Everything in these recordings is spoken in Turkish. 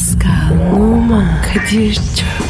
Pascal, Oman, Kadir çok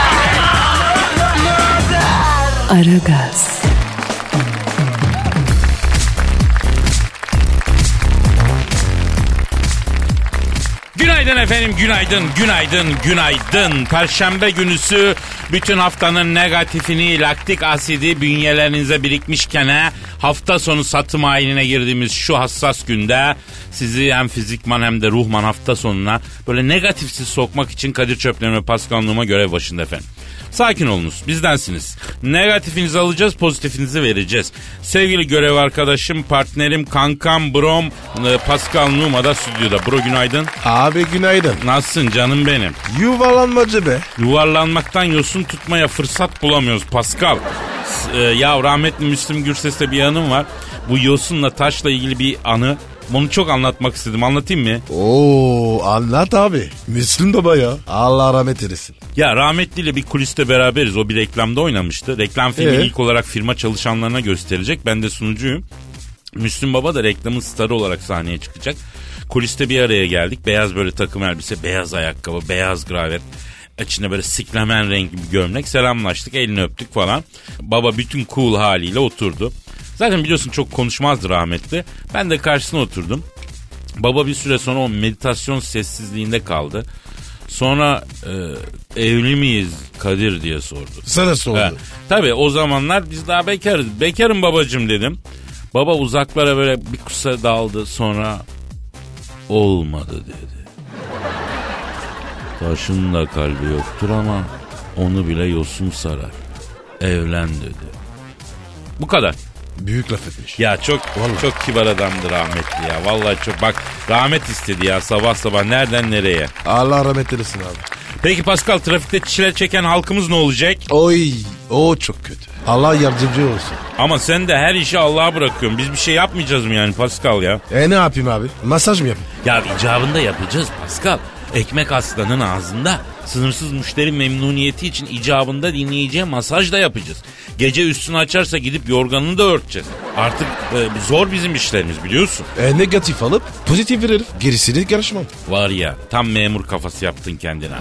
Aragaz, Günaydın efendim, günaydın, günaydın, günaydın. Perşembe günüsü bütün haftanın negatifini, laktik asidi bünyelerinize birikmişken hafta sonu satım ayinine girdiğimiz şu hassas günde sizi hem fizikman hem de ruhman hafta sonuna böyle negatifsiz sokmak için Kadir Çöpler'in ve Pascal Numa görev başında efendim. Sakin olunuz bizdensiniz. Negatifinizi alacağız pozitifinizi vereceğiz. Sevgili görev arkadaşım, partnerim, kankam, brom e, Pascal Numa da stüdyoda. Bro günaydın. Abi günaydın. Nasılsın canım benim? Yuvarlanmacı be. Yuvarlanmaktan yosun tutmaya fırsat bulamıyoruz Pascal. E, ya rahmetli Müslüm Gürses'te bir anım var. Bu yosunla taşla ilgili bir anı. Bunu çok anlatmak istedim. Anlatayım mı? Oo anlat abi. Müslüm baba ya. Allah rahmet eylesin. Ya rahmetliyle bir kuliste beraberiz. O bir reklamda oynamıştı. Reklam filmi Ee? ilk olarak firma çalışanlarına gösterecek. Ben de sunucuyum. Müslüm Baba da reklamın starı olarak sahneye çıkacak. Kuliste bir araya geldik. Beyaz böyle takım elbise, beyaz ayakkabı, beyaz gravet. İçinde böyle siklamen rengi bir gömlek. Selamlaştık, elini öptük falan. Baba bütün cool haliyle oturdu. Zaten biliyorsun çok konuşmazdı rahmetli. Ben de karşısına oturdum. Baba bir süre sonra o meditasyon sessizliğinde kaldı. Sonra e, evli miyiz Kadir diye sordu. Sana sordu. Ha, tabii o zamanlar biz daha bekarız. Bekarım babacım dedim. Baba uzaklara böyle bir kusa daldı sonra olmadı dedi. Taşın da kalbi yoktur ama onu bile yosun sarar. Evlen dedi. Bu kadar. Büyük laf etmiş. Ya çok Vallahi. çok kibar adamdı rahmetli ya. Vallahi çok bak rahmet istedi ya sabah sabah nereden nereye. Allah rahmet eylesin abi. Peki Pascal trafikte çile çeken halkımız ne olacak? Oy o çok kötü. Allah yardımcı olsun. Ama sen de her işi Allah'a bırakıyorsun. Biz bir şey yapmayacağız mı yani Pascal ya? E ne yapayım abi? Masaj mı yapayım? Ya icabında yapacağız Pascal. Ekmek aslanın ağzında. Sınırsız müşteri memnuniyeti için icabında dinleyiciye masaj da yapacağız. Gece üstünü açarsa gidip yorganını da örteceğiz. Artık e, zor bizim işlerimiz biliyorsun. E negatif alıp pozitif veririm. Gerisini karışmam. Var ya tam memur kafası yaptın kendine.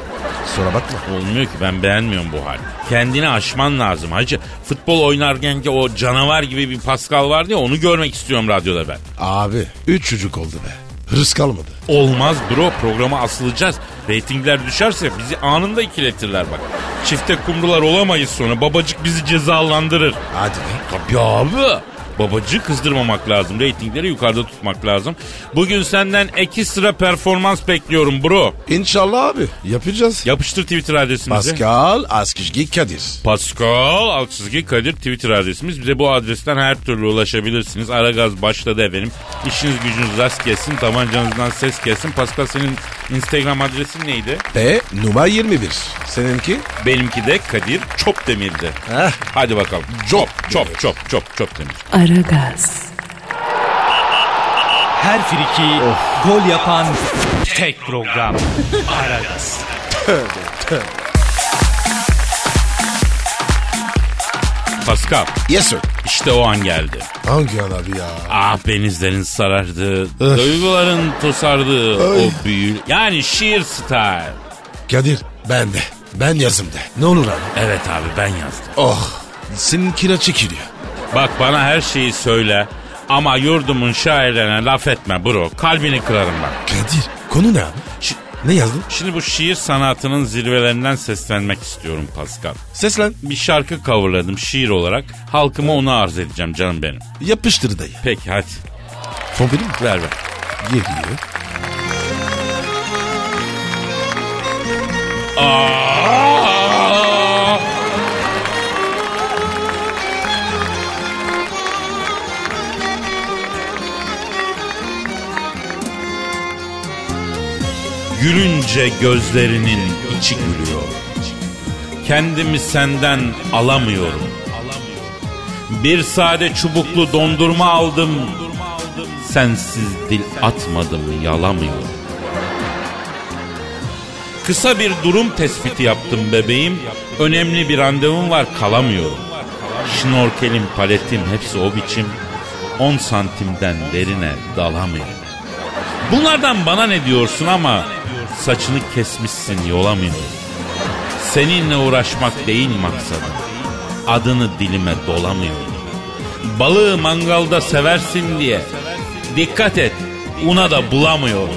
Sonra bakma. Olmuyor ki ben beğenmiyorum bu hali. Kendini aşman lazım hacı. Futbol oynarken ki o canavar gibi bir Pascal vardı ya onu görmek istiyorum radyoda ben. Abi üç çocuk oldu be. Hırs kalmadı. Olmaz bro programa asılacağız. Reytingler düşerse bizi anında ikiletirler bak. Çifte kumrular olamayız sonra babacık bizi cezalandırır. Hadi be. Tabii abi. Babacığı kızdırmamak lazım. Reytingleri yukarıda tutmak lazım. Bugün senden ekstra performans bekliyorum bro. İnşallah abi. Yapacağız. Yapıştır Twitter adresimizi. Pascal Askışgi Kadir. Pascal Altçizgi Kadir Twitter adresimiz. Bize bu adresten her türlü ulaşabilirsiniz. Aragaz başladı efendim. İşiniz gücünüz rast gelsin. Tabancanızdan ses gelsin. Pascal senin Instagram adresin neydi? E numara 21. Seninki? Benimki de Kadir Çopdemir'di. Heh. Hadi bakalım. Çop, çop, çop, çop, çop demir. Aragaz, Her friki gol yapan tek program. Aragaz. Pascal, Yes sir. işte o an geldi. Hangi an abi ya? Ah benizlerin sarardı, duyguların tosardı o büyü. Yani şiir style. Kadir ben de. Ben yazım de. Ne olur abi. Evet abi ben yazdım. Oh. Senin kira çekiliyor. Bak bana her şeyi söyle ama yurdumun şairlerine laf etme bro. Kalbini kırarım bak. Kadir konu ne abi? Şi- Ne yazdın? Şimdi bu şiir sanatının zirvelerinden seslenmek istiyorum Pascal. Seslen. Bir şarkı coverladım şiir olarak. Halkıma onu arz edeceğim canım benim. Yapıştır dayı. Peki hadi verir mi? ver ver. Geliyor. Aa! Gülünce gözlerinin içi gülüyor. kendimi senden alamıyorum. Bir sade çubuklu dondurma aldım. Sensiz dil atmadım yalamıyorum. Kısa bir durum tespiti yaptım bebeğim. Önemli bir randevum var kalamıyorum. Şnorkelim paletim hepsi o biçim. 10 santimden derine dalamıyorum. Bunlardan bana ne diyorsun ama saçını kesmişsin yolamıyorum. Seninle uğraşmak değil maksadım. Adını dilime dolamıyorum. Balığı mangalda seversin diye. Dikkat et una da bulamıyorum.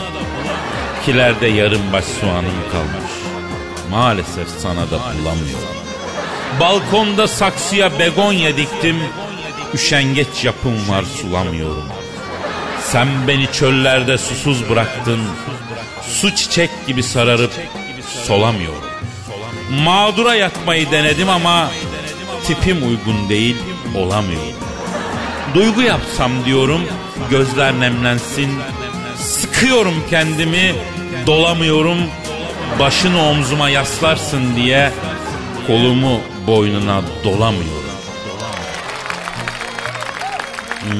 Kilerde yarım baş soğanım kalmış. Maalesef sana da bulamıyorum. Balkonda saksıya begonya diktim. Üşengeç yapım var sulamıyorum. Sen beni çöllerde susuz bıraktın. Su çiçek gibi sararıp solamıyorum. Mağdura yatmayı denedim ama tipim uygun değil olamıyorum. Duygu yapsam diyorum gözler nemlensin. Sıkıyorum kendimi dolamıyorum. Başını omzuma yaslarsın diye kolumu boynuna dolamıyorum.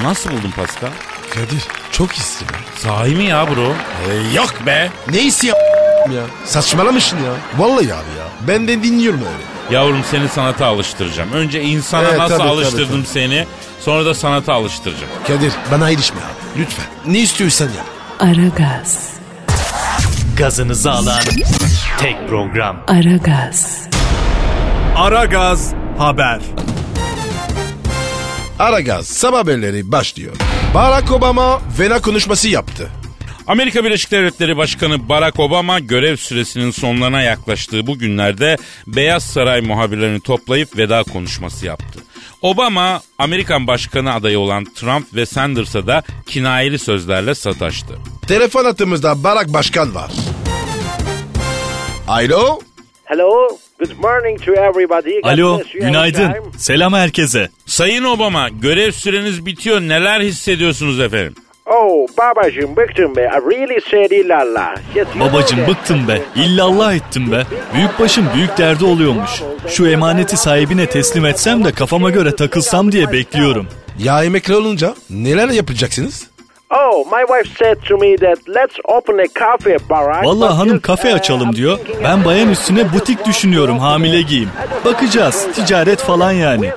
Nasıl buldun Pascal? Kadir çok hissi be. Sahi mi ya bro? E, yok be. Ne hissi ya? ya? Saçmalamışsın ya. Vallahi abi ya. Ben de dinliyorum öyle. Yavrum seni sanata alıştıracağım. Önce insana Evet, nasıl tabii, alıştırdım tabii, tabii. seni. Sonra da sanata alıştıracağım. Kadir bana ilişme abi. Lütfen. Ne istiyorsan yap. Aragaz, Gazınızı alan tek program. Aragaz, Aragaz Haber. Aragaz sabah haberleri başlıyor. Barack Obama vena konuşması yaptı. Amerika Birleşik Devletleri Başkanı Barack Obama görev süresinin sonlarına yaklaştığı bu günlerde Beyaz Saray muhabirlerini toplayıp veda konuşması yaptı. Obama, Amerikan Başkanı adayı olan Trump ve Sanders'a da kinayeli sözlerle sataştı. Telefon hattımızda Barack Başkan var. Alo. Hello, good morning to everybody. Alo, günaydın. Selam herkese. Sayın Obama, görev süreniz bitiyor. Neler hissediyorsunuz efendim? Oh, babacığım bıktım be. I really said illallah. Yes, Babacım bıktım be. İllallah ettim be. Büyük başım büyük derdi oluyormuş. Şu emaneti sahibine teslim etsem de kafama göre takılsam diye bekliyorum. Ya emekli olunca neler yapacaksınız? Oh, my wife said to me that let's open a cafe, Barack. Vallahi But hanım kafe uh, açalım diyor. Ben bayan üstüne butik düşünüyorum hamile giyim. Bakacağız. Ticaret falan yani.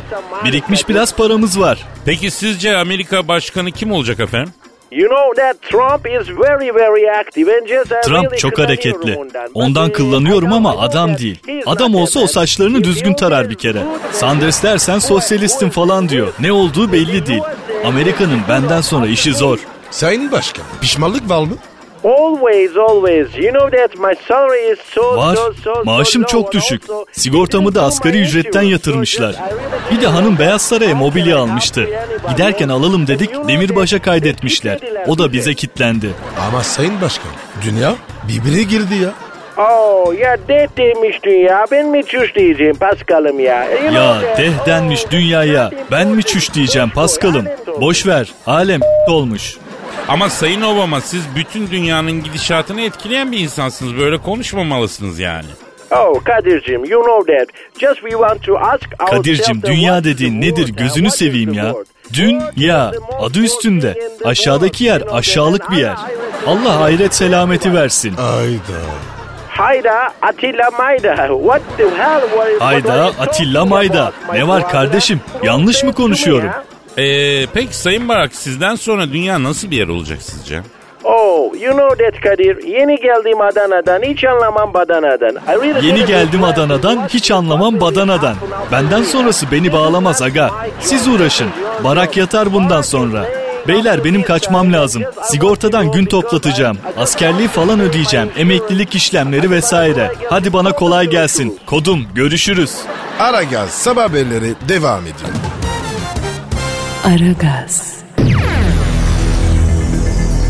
Birikmiş biraz paramız var. Peki sizce Amerika Başkanı kim olacak efendim? You know that Trump is very very active and just I Trump really çok hareketli. ondan. Kullanıyorum ama adam değil. Adam olsa o saçlarını düzgün tarar bir kere. Sanders dersen sosyalistim falan diyor. Ne olduğu belli değil. Amerika'nın benden sonra işi zor. Sayın Başkan pişmanlık var mı? Always, always. You know that my salary is so, Var. so, so, so Maaşım low çok and düşük. also- Sigortamı da asgari ücretten yatırmışlar. Bir de hanım Beyaz Saray'a mobilya almıştı. Giderken alalım dedik Demirbaş'a kaydetmişler. O da bize kitlendi. Ama Sayın Başkan dünya birbirine girdi ya. Oh ya det demiş dünya. Ben mi çüş diyeceğim Paskal'ım ya. Ya deh denmiş dünyaya. Ben mi çüş diyeceğim Paskal'ım. Boş ver. Alem olmuş. Ama Sayın Obama siz bütün dünyanın gidişatını etkileyen bir insansınız. Böyle konuşmamalısınız yani. Oh Kadir'cim you know that. Just we want to ask Kadir'cim dünya dediğin nedir gözünü seveyim ya. word? Dün Word ya is the most adı üstünde. Aşağıdaki yer aşağılık bir yer. Allah hayret selameti versin. Ayda. Hayda Atilla Mayda. What the hell? Hayda Atilla Mayda. Ne var kardeşim? Yanlış mı konuşuyorum? Ee, peki Sayın Barak sizden sonra dünya nasıl bir yer olacak sizce? Oh, you know that Kadir. Yeni geldim Adana'dan. Hiç anlamam Badana'dan. Really Yeni geldim Adana'dan, hiç anlamam Badana'dan. Benden sonrası beni bağlamaz aga. Siz uğraşın. Barak yatar bundan sonra. Beyler benim kaçmam lazım. Sigortadan gün toplatacağım. Askerliği falan ödeyeceğim. Emeklilik işlemleri vesaire. Hadi bana kolay gelsin. Kodum görüşürüz. Aragaz sabah haberleri devam ediyor. Aragaz,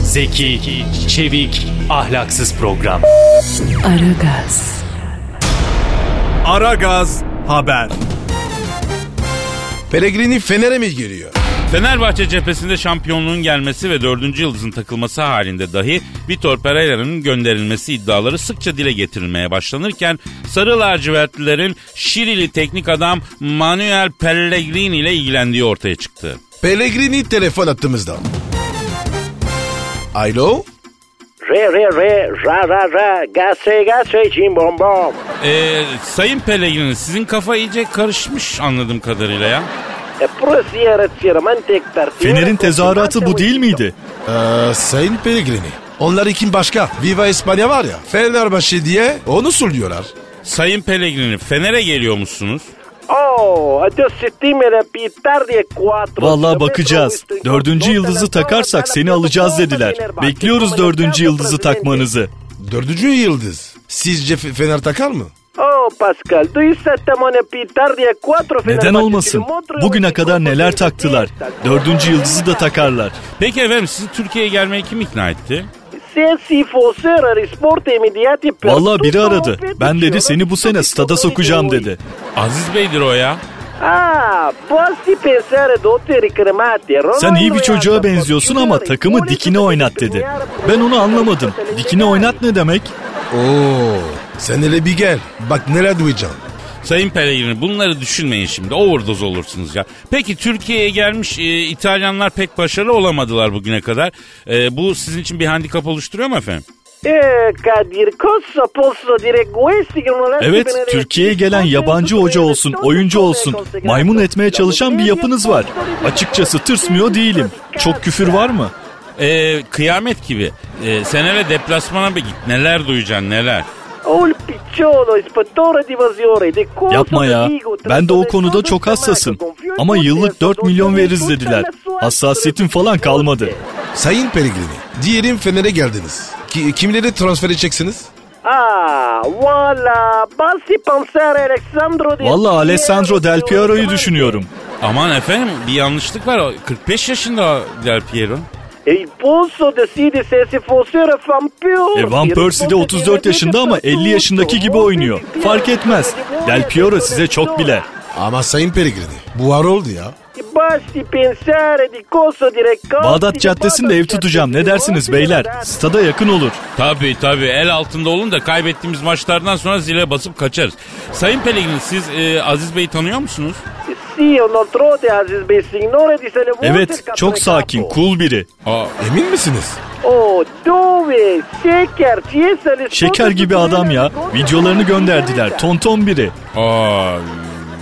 Zeki, çevik, ahlaksız program. Aragaz, Aragaz Haber. Pellegrini Fener'e mi giriyor? Fenerbahçe cephesinde şampiyonluğun gelmesi ve dördüncü yıldızın takılması halinde dahi Vitor Pereira'nın gönderilmesi iddiaları sıkça dile getirilmeye başlanırken Sarı lacivertlilerin Şirili teknik adam Manuel Pellegrini ile ilgilendiği ortaya çıktı. Pellegrini telefon attığımızda. Alo? Re re re ra ra ra gase gase cim bom bom. Ee, Sayın Pellegrini sizin kafa iyice karışmış anladığım kadarıyla ya. E tartıyor. Fener'in tezahüratı bu değil miydi? Ee, Sayın Pellegrini. Onlar kim başka? Viva İspanya var ya. Fenerbahçe diye onu söylüyorlar. Sayın Pellegrini Fener'e geliyor musunuz? Oh, e. Vallahi bakacağız. Dördüncü yıldızı takarsak seni alacağız dediler. Bekliyoruz dördüncü yıldızı takmanızı. Dördüncü yıldız. Sizce Fener takar mı? Pascal, due settimane più tardi e quattro. Neden olmasın? Bugüne kadar neler taktılar. Dördüncü yıldızı da takarlar. Peki efendim sizi Türkiye'ye gelmeye kim ikna etti? Vallahi biri aradı. Ben dedi seni bu sene stada sokacağım dedi. Aziz Bey'dir o ya. Ah. Sen iyi bir çocuğa benziyorsun ama takımı dikine oynat dedi. Ben onu anlamadım. Dikine oynat ne demek? Oo. Sen hele bir gel. Bak neler duyacaksın. Sayın Pellegrini bunları düşünmeyin şimdi. Overdose olursunuz ya. Peki Türkiye'ye gelmiş e, İtalyanlar pek başarılı olamadılar bugüne kadar. E, bu sizin için bir handikap oluşturuyor mu efendim? Kadir, cosa posso dire questi che non Evet, Türkiye'ye gelen yabancı hoca olsun, oyuncu olsun, maymun etmeye çalışan bir yapınız var. Açıkçası tırsmıyor değilim. Çok küfür var mı? E, kıyamet gibi. E, sen hele deplasmana bir git. Neler duyacaksın neler. İl picciolo, ispettore di evasione, Yapma ya. Ben de o konuda çok hassasım. Ama yıllık 4 milyon veririz dediler. Hassasiyetim falan kalmadı. Sayın Pellegrini. Diyelim Fener'e geldiniz. Ki, kimleri transfer edeceksiniz? Ah, voilà, basti pensare Alessandro Del Valla Alessandro Del Piero'yu Piero. düşünüyorum. Aman efendim bir yanlışlık var. 45 yaşında Del Piero. E pulso decide se si fossero Van Persie. E Van Persie de 34 yaşında ama 50 yaşındaki gibi oynuyor. Fark etmez. Del Piero size çok bile. Ama Sayın Pellegrini. Bu var oldu ya. Basti pensare di cosa dire Bağdat Caddesi'nde ev tutacağım. Ne dersiniz beyler? Stada yakın olur. Tabii tabii el altında olun da kaybettiğimiz maçlardan sonra zile basıp kaçarız. Sayın Pellegrini siz e, Aziz Bey'i tanıyor musunuz? Evet, çok sakin, cool biri. Aa, Emin misiniz? Oh, Şeker gibi adam ya. Videolarını gönderdiler. Tonton biri. aa,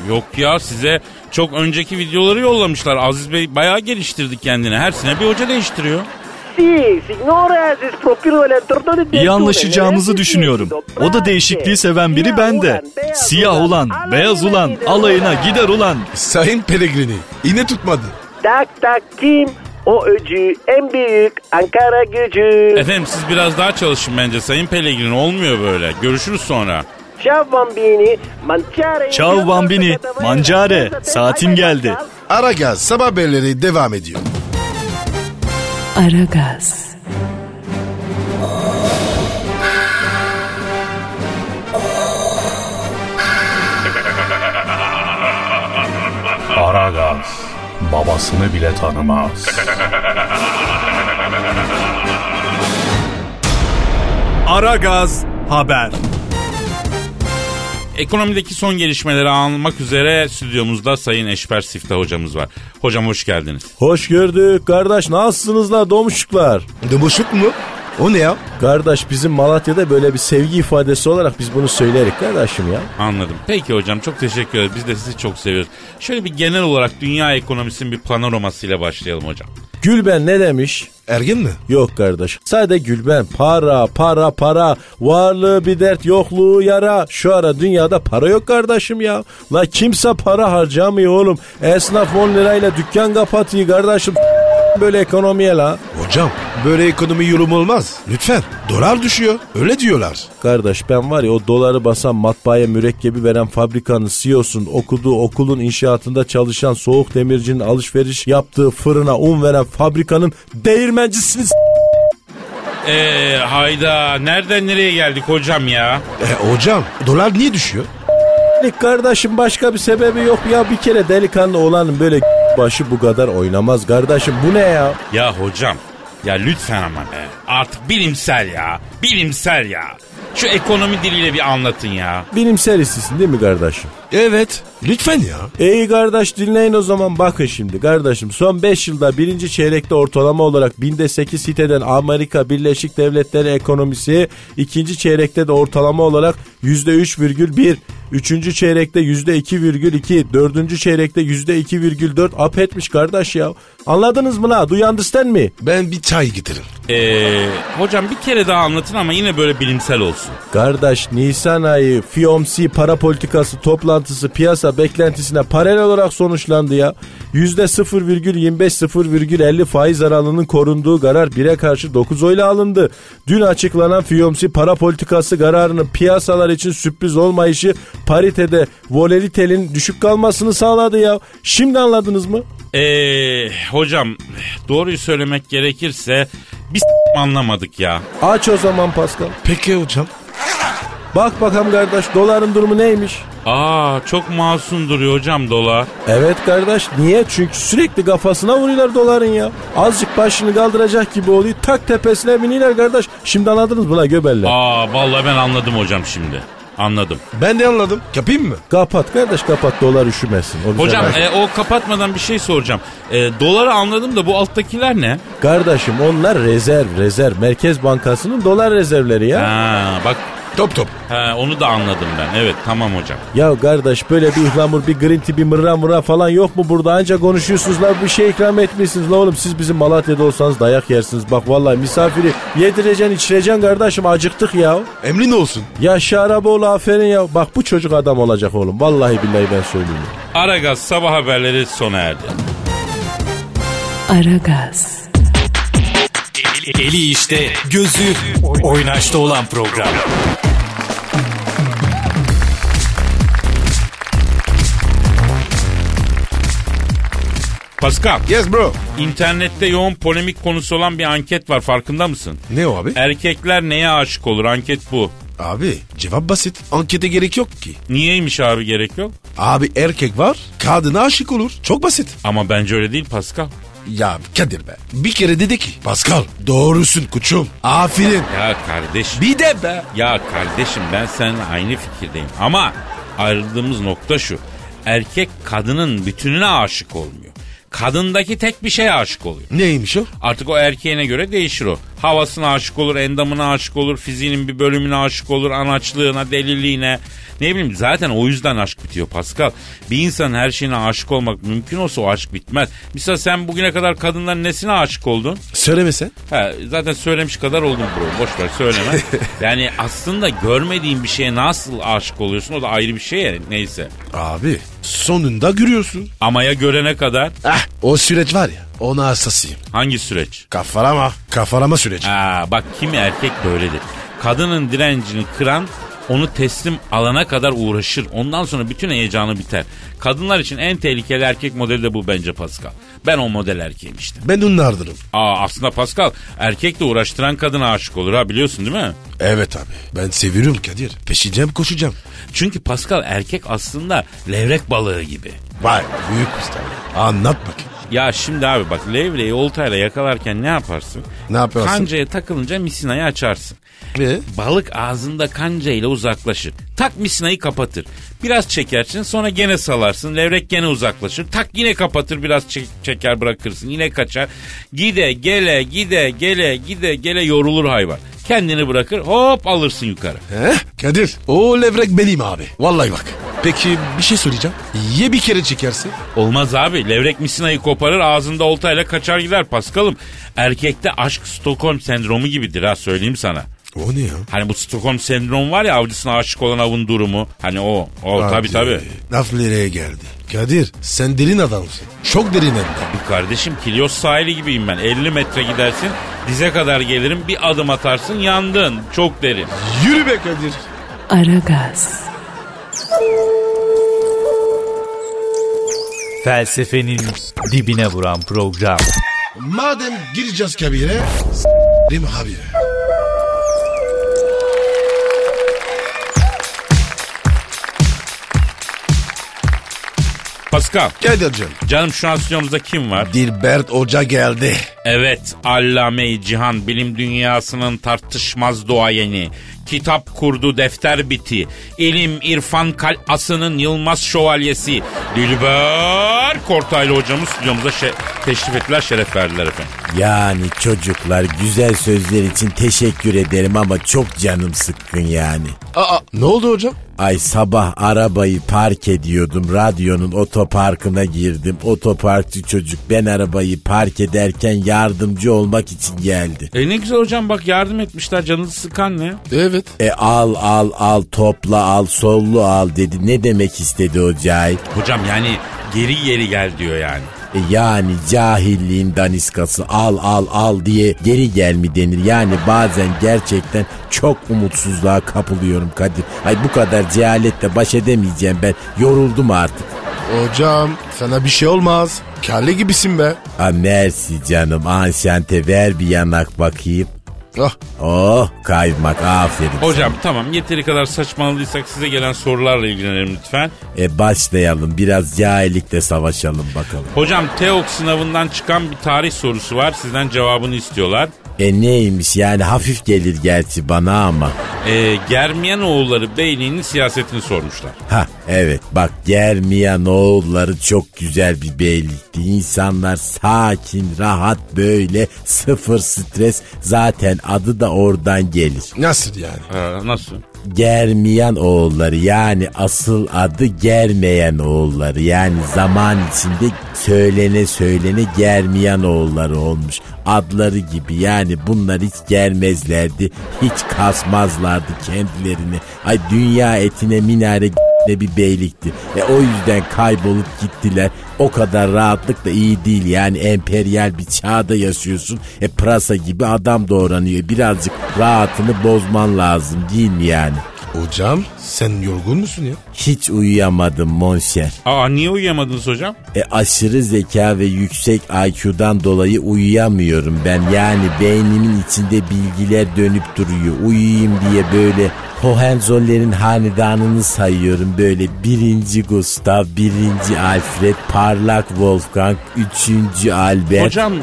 yok ya size çok önceki videoları yollamışlar. Aziz Bey bayağı geliştirdi kendini. Her sene bir hoca değiştiriyor. İyi anlaşacağımızı düşünüyorum. O da değişikliği seven biri ben de. Siyah ulan, beyaz ulan, alayına gider ulan. Sayın Pellegrini. Yine tutmadı. Tak tak kim? O öcü, en büyük Ankara gücü. Efendim siz biraz daha çalışın bence Sayın Pellegrini. Olmuyor böyle. Görüşürüz sonra. Ciao bambini, mangiare... Ciao bambini, mangiare. Saatin geldi. Aragaz sabah haberleri devam ediyor. Aragaz, Aragaz babasını bile tanımaz. Aragaz haber. Ekonomideki son gelişmeleri almak üzere stüdyomuzda Sayın Eşber Siftah hocamız var. Hocam hoş geldiniz. Hoş gördük kardeş nasılsınız la domuşuklar? Dımışık mu? O ne ya? Kardeş bizim Malatya'da böyle bir sevgi ifadesi olarak biz bunu söylerik kardeşim ya. Anladım. Peki hocam çok teşekkür ederiz. Biz de sizi çok seviyoruz. Şöyle bir genel olarak dünya ekonomisinin bir panoramasıyla başlayalım hocam. Gülben ne demiş? Ergin mi? Yok kardeş. Sadece Gülben para para para varlığı bir dert yokluğu yara. Şu ara dünyada para yok kardeşim ya. La kimse para harcamıyor oğlum. Esnaf 10 lirayla dükkan kapatıyor kardeşim. Böyle ekonomiye la. Hocam böyle ekonomi yorum olmaz. Lütfen. Dolar düşüyor. Öyle diyorlar. Kardeş ben var ya o doları basan matbaaya mürekkebi veren fabrikanın CEO'sun okuduğu okulun inşaatında çalışan soğuk demircinin alışveriş yaptığı fırına un veren fabrikanın değirmencisiniz. Eee hayda nereden nereye geldik hocam ya? E, hocam dolar niye düşüyor? Kardeşim başka bir sebebi yok ya bir kere delikanlı olanın böyle başı bu kadar oynamaz kardeşim. Bu ne ya? Ya hocam ya lütfen ama be. Artık bilimsel ya. Bilimsel ya. Şu ekonomi diliyle bir anlatın ya. Bilimsel istisin değil mi kardeşim? Evet. Lütfen ya. İyi kardeş dinleyin o zaman bakın şimdi kardeşim son 5 yılda birinci çeyrekte ortalama olarak binde 8 hit eden Amerika Birleşik Devletleri ekonomisi ikinci çeyrekte de ortalama olarak %3,1 Üçüncü çeyrekte yüzde 2,2 Dördüncü çeyrekte yüzde 2,4 up etmiş kardeş ya. Anladınız mı la? Do you understand me? Ben bir çay getiririm. Ee, hocam bir kere daha anlatın ama yine böyle bilimsel olsun. Kardeş Nisan ayı FOMC para politikası toplantısı piyasa beklentisine paralel olarak sonuçlandı ya. %0,25-0,50 faiz aralığının korunduğu karar 1'e karşı 9 oyla alındı. Dün açıklanan FOMC para politikası kararının piyasalar için sürpriz olmayışı paritede volatilitenin düşük kalmasını sağladı ya. Şimdi anladınız mı? Ee, hocam doğruyu söylemek gerekirse biz anlamadık ya. Aç o zaman Pascal. Peki hocam. Bak bakalım kardeş doların durumu neymiş? Aa çok masum duruyor hocam dolar. Evet kardeş niye? Çünkü sürekli kafasına vuruyorlar doların ya. Azıcık başını kaldıracak gibi oluyor. Tak tepesine biniyorlar kardeş. Şimdi anladınız mı la göbeller? Aa vallahi ben anladım hocam şimdi. Anladım. Ben de anladım. Kapayım mı? Kapat kardeş kapat dolar üşümesin. O Hocam e, o kapatmadan bir şey soracağım. E, doları anladım da bu alttakiler ne? Kardeşim onlar rezerv rezerv. Merkez Bankası'nın dolar rezervleri ya. Ha, bak Top top. ha, onu da anladım ben. Evet tamam hocam. Ya kardeş böyle bir ihlamur bir green tea bir mırra mırra falan yok mu burada? Anca konuşuyorsunuz la bir şey ikram etmişsiniz la oğlum. Siz bizim Malatya'da olsanız dayak yersiniz. Bak vallahi misafiri yedireceksin içireceksin kardeşim acıktık ya. Emrin olsun. Ya Şaraboğlu aferin ya. Bak bu çocuk adam olacak oğlum. Vallahi billahi ben söyleyeyim. Aragaz sabah haberleri sona erdi. Aragaz, Eli işte, gözü oynaşta olan program. Pascal, Yes bro. internette yoğun polemik konusu olan bir anket var farkında mısın? Ne o abi? Erkekler neye aşık olur? Anket bu. Abi cevap basit. Ankete gerek yok ki. Niyeymiş abi gerek yok? Abi erkek var kadına aşık olur. Çok basit. Ama bence öyle değil Pascal. Ya Kadir be. Bir kere dedi ki. Pascal doğrusun kuçum. Aferin. Ya kardeşim. Bir de be. Ya kardeşim ben seninle aynı fikirdeyim. Ama ayrıldığımız nokta şu. Erkek kadının bütününe aşık olmuyor. Kadındaki tek bir şeye aşık oluyor. Neymiş o? Artık o erkeğine göre değişir o. Havasına aşık olur, endamına aşık olur, fiziğinin bir bölümüne aşık olur, anaçlığına, deliliğine. Ne bileyim zaten o yüzden aşk bitiyor Pascal. Bir insanın her şeyine aşık olmak mümkün olsa o aşk bitmez. Mesela sen bugüne kadar kadınların nesine aşık oldun? Söylemesen. Ha, zaten söylemiş kadar oldum bro. Boş ver söyleme. yani aslında görmediğin bir şeye nasıl aşık oluyorsun o da ayrı bir şey ya. Neyse. Abi sonunda görüyorsun. Ama ya görene kadar Ah o süreç var ya ona hassasıyım. hangi süreç? Kafarama. Kafarama süreci. Aa, bak kimi erkek böyledir. Kadının direncini kıran onu teslim alana kadar uğraşır. Ondan sonra bütün heyecanı biter. Kadınlar için en tehlikeli erkek modeli de bu bence Pascal. Ben o model erkeğim işte. Ben onlardanım. Aa aslında Pascal erkekle uğraştıran kadına aşık olur ha biliyorsun değil mi? Evet abi. Ben seviyorum Kadir. Peşineceğim koşacağım. Çünkü Pascal erkek aslında levrek balığı gibi. Vay büyük usta. Anlat bakayım. Ya şimdi abi bak levreyi oltayla yakalarken ne yaparsın? Ne yaparsın? Kancaya takılınca misinayı açarsın. Ve? Balık ağzında kancayla uzaklaşır. Tak misinayı kapatır. Biraz çekersin sonra gene salarsın. Levrek gene uzaklaşır. Tak yine kapatır biraz çek- çeker bırakırsın. Yine kaçar. Gide gele gide gele gide gele yorulur hayvan. Kendini bırakır hop alırsın yukarı. He? Kadir o levrek benim abi. Vallahi bak. Peki bir şey söyleyeceğim. Ye bir kere çekersin. Olmaz abi. Levrek misinayı koparır ağzında oltayla kaçar gider Paskal'ım. Erkekte aşk Stockholm sendromu gibidir ha söyleyeyim sana. O ne ya? Hani bu Stockholm sendromu var ya avcısına aşık olan avın durumu. Hani o. O tabii Hadi. tabii. Laf nereye geldi? Kadir sen derin adamsın. Çok derin hem de. Kardeşim Kilyos sahili gibiyim ben. 50 metre gidersin dize kadar gelirim bir adım atarsın yandın. Çok derin. Yürü be Kadir. Aragaz, Felsefenin dibine vuran program. Madem gireceğiz kabire. S**rim habire. Pascal. Kadir canım. Canım şu an stüdyomuzda kim var? Dilbert Hoca geldi. Evet, Allame-i Cihan bilim dünyasının tartışmaz doğayeni. Kitap kurdu defter biti. İlim irfan kalasının Yılmaz şövalyesi. Dilber Kortaylı hocamız stüdyomuza şe- teşrif ettiler, şeref verdiler efendim. Yani çocuklar güzel sözler için teşekkür ederim ama çok canım sıkkın yani. Aa ne oldu hocam? Ay sabah arabayı park ediyordum. Radyonun otoparkına girdim. Otoparkçı çocuk ben arabayı park ederken yardımcı olmak için geldi. E ne güzel hocam bak yardım etmişler canınızı sıkan ne? Evet. E al al al topla al sollu al dedi. Ne demek istedi o cahil? Hocam yani geri geri gel diyor yani. E yani cahilliğin daniskası al al al diye geri gel mi denir? Yani bazen gerçekten çok umutsuzluğa kapılıyorum Kadir. Ay bu kadar cehaletle baş edemeyeceğim ben. Yoruldum artık. Hocam sana bir şey olmaz. Kalle gibisin be. Ha mersi canım anşante ver bir yanak bakayım. Ah Oh kaymak aferin. Hocam tamam yeteri kadar saçmaladıysak size gelen sorularla ilgilenelim lütfen. E başlayalım biraz cahillikle savaşalım bakalım. Hocam TEOK sınavından çıkan bir tarih sorusu var. Sizden cevabını istiyorlar. E neymiş yani hafif gelir gerçi bana ama. Ee, Germiyanoğulları Beyliği'nin siyasetini sormuşlar. Ha evet bak Germiyan oğulları çok güzel bir beylikti. İnsanlar sakin, rahat böyle sıfır stres zaten adı da oradan gelir. nasıl yani? Ee, nasıl? Germiyan oğulları yani asıl adı Germeyen oğulları yani zaman içinde söylene söylene Germiyan oğulları olmuş. Adları gibi yani bunlar hiç gelmezlerdi hiç kasmazlardı kendilerini. Ay dünya etine minare ne bir beylikti. E o yüzden kaybolup gittiler. O kadar rahatlık da iyi değil yani emperyal bir çağda yaşıyorsun. E pırasa gibi adam doğranıyor. Birazcık rahatını bozman lazım değil mi yani? Hocam sen yorgun musun ya? Hiç uyuyamadım monşer. Aa niye uyuyamadınız hocam? E aşırı zeka ve yüksek IQ'dan dolayı uyuyamıyorum ben. Yani beynimin içinde bilgiler dönüp duruyor. Uyuyayım diye böyle Hohenzollern'in hanedanını sayıyorum. Böyle birinci Gustav, birinci Alfred, parlak Wolfgang, üçüncü Albert. Hocam e,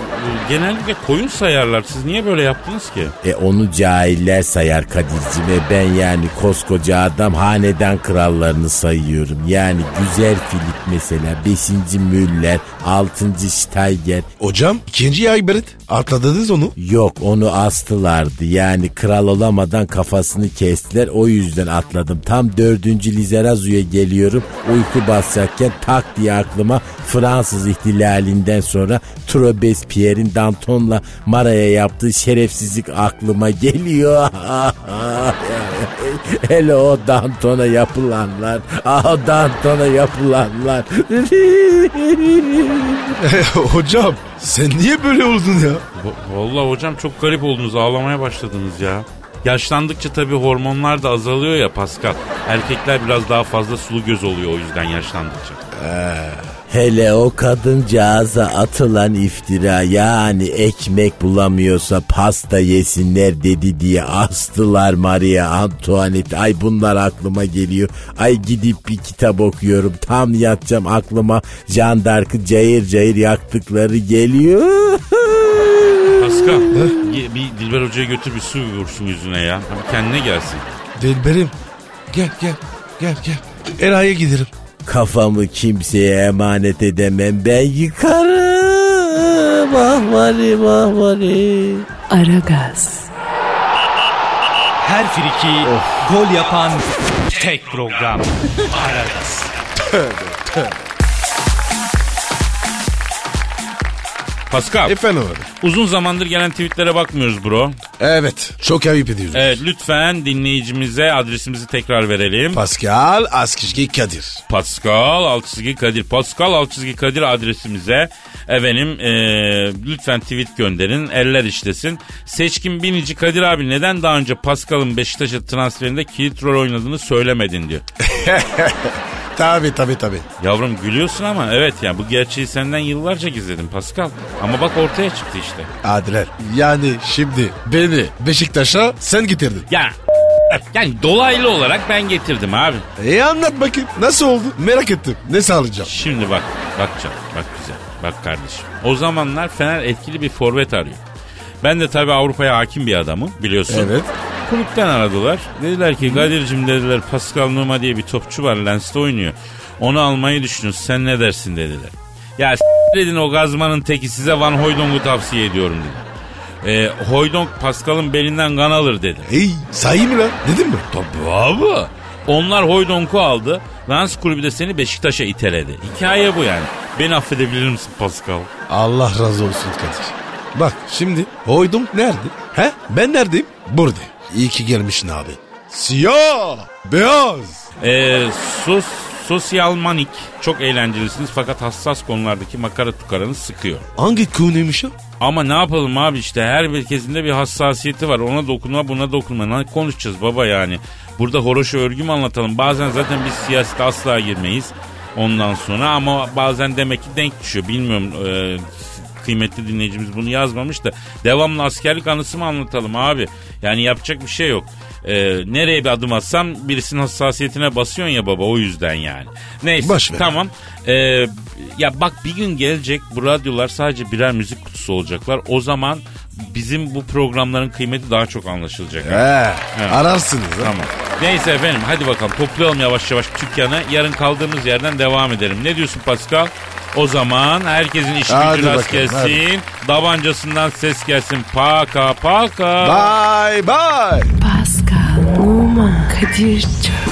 genellikle koyun sayarlar. Siz niye böyle yaptınız ki? E onu cahiller sayar Kadir'cim ve ben yani koskoca adam hanedan krallarını sayıyorum. Yani güzel Filip mesela, beşinci Müller, altıncı Steiger. Hocam ikinci Ayberet atladınız onu. Yok onu astılardı yani kral olamadan kafasını kestiler o yüzden atladım. Tam dördüncü Lizarazu'ya geliyorum uyku basacakken tak diye aklıma Fransız ihtilalinden sonra Robespierre'in Danton'la Mara'ya yaptığı şerefsizlik aklıma geliyor. Hele o Danton'a yapılanlar, ah Danton'a yapılanlar. hocam sen niye böyle oldun ya? Va- Vallahi hocam çok garip oldunuz. Ağlamaya başladınız ya. Yaşlandıkça tabii hormonlar da azalıyor ya Pascal. Erkekler biraz daha fazla sulu göz oluyor o yüzden yaşlandıkça. Hele o kadıncağıza atılan iftira yani ekmek bulamıyorsa pasta yesinler dedi diye astılar Maria Antoinette. Ay bunlar aklıma geliyor. Ay gidip bir kitap okuyorum. Tam yatacağım aklıma Jean d'Arc'ı cayır cayır yaktıkları geliyor. Pascal ye- bir Dilber Hoca'ya götür bir su vursun yüzüne ya. Bir kendine gelsin. Dilberim gel gel gel gel. Eray'a giderim. Kafamı kimseye emanet edemem ben yıkarım. Ah vali ah vali. Aragaz, Her friki gol yapan tek program. Aragaz. Pascal Efendim abi. uzun zamandır gelen tweetlere bakmıyoruz bro. Evet çok ayıp ediyoruz. Evet lütfen dinleyicimize adresimizi tekrar verelim. Pascal Askışki Kadir. Pascal Altçizgi Kadir. Pascal Altçizgi Kadir adresimize efendim eee, lütfen tweet gönderin. Eller işlesin. Seçkin Binici Kadir abi neden daha önce Pascal'ın Beşiktaş'a transferinde kilit rol oynadığını söylemedin diyor. Tabi tabi tabi. Yavrum gülüyorsun ama evet yani bu gerçeği senden yıllarca gizledim Pascal. Ama bak ortaya çıktı işte. Adiler. Yani şimdi beni Beşiktaş'a sen getirdin. Ya Yani dolaylı olarak ben getirdim abi. E anlat bakayım nasıl oldu merak ettim ne sağlayacağım. Şimdi bak, bakacağım. Bak güzel. Bak kardeşim. O zamanlar Fener etkili bir forvet arıyor. Ben de tabii Avrupa'ya hakim bir adamım biliyorsun. Evet. Kulüpten aradılar. Dediler ki Kadir'cim dediler Pascal Numa diye bir topçu var Lens'te oynuyor. Onu almayı düşünüyoruz sen ne dersin dediler. Ya dedin o gazmanın teki size Van Hooydonk'u tavsiye ediyorum dedi. Ee, Hooydonk Pascal'ın belinden kan alır dedi. Hey sahi mi lan dedin mi? Tabii abi. Onlar Hoydonk'u aldı. Lens kulübü de seni Beşiktaş'a iteledi. Hikaye bu yani. Beni affedebilir misin Pascal? Allah razı olsun Kadir. Bak şimdi oydum nerede? He ben neredeyim? Burada. İyi ki gelmişsin abi. Siyah, beyaz. Ee, sos, sosyal manik. Çok eğlencelisiniz fakat hassas konulardaki makara tukaranız sıkıyor. Hangi konuymuş o? Ama ne yapalım abi işte her bir kezinde bir hassasiyeti var. Ona dokunma buna dokunma. Ne konuşacağız baba yani? Burada horoşa örgü mü anlatalım? Bazen zaten biz siyasete asla girmeyiz. Ondan sonra ama bazen demek ki denk düşüyor. Bilmiyorum e, kıymetli dinleyicimiz bunu yazmamış da devamlı askerlik anısı mı anlatalım abi? Yani yapacak bir şey yok. E, nereye bir adım atsam birisinin hassasiyetine basıyorsun ya baba o yüzden yani. Neyse Boş ver. tamam. E, ya bak bir gün gelecek bu radyolar sadece birer müzik kutusu olacaklar. O zaman bizim bu programların kıymeti daha çok anlaşılacak. He, Evet. ararsınız. ha? Tamam. Neyse efendim hadi bakalım toplayalım yavaş yavaş dükkanı. Yarın kaldığımız yerden devam edelim. Ne diyorsun Pascal? O zaman herkesin işi Hadi gücü rast bakalım, hadi. gelsin. Davancasından ses gelsin. Paka paka. Bye bye. Pascal, Oman, Kadir çok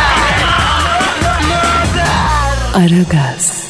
Aragaz.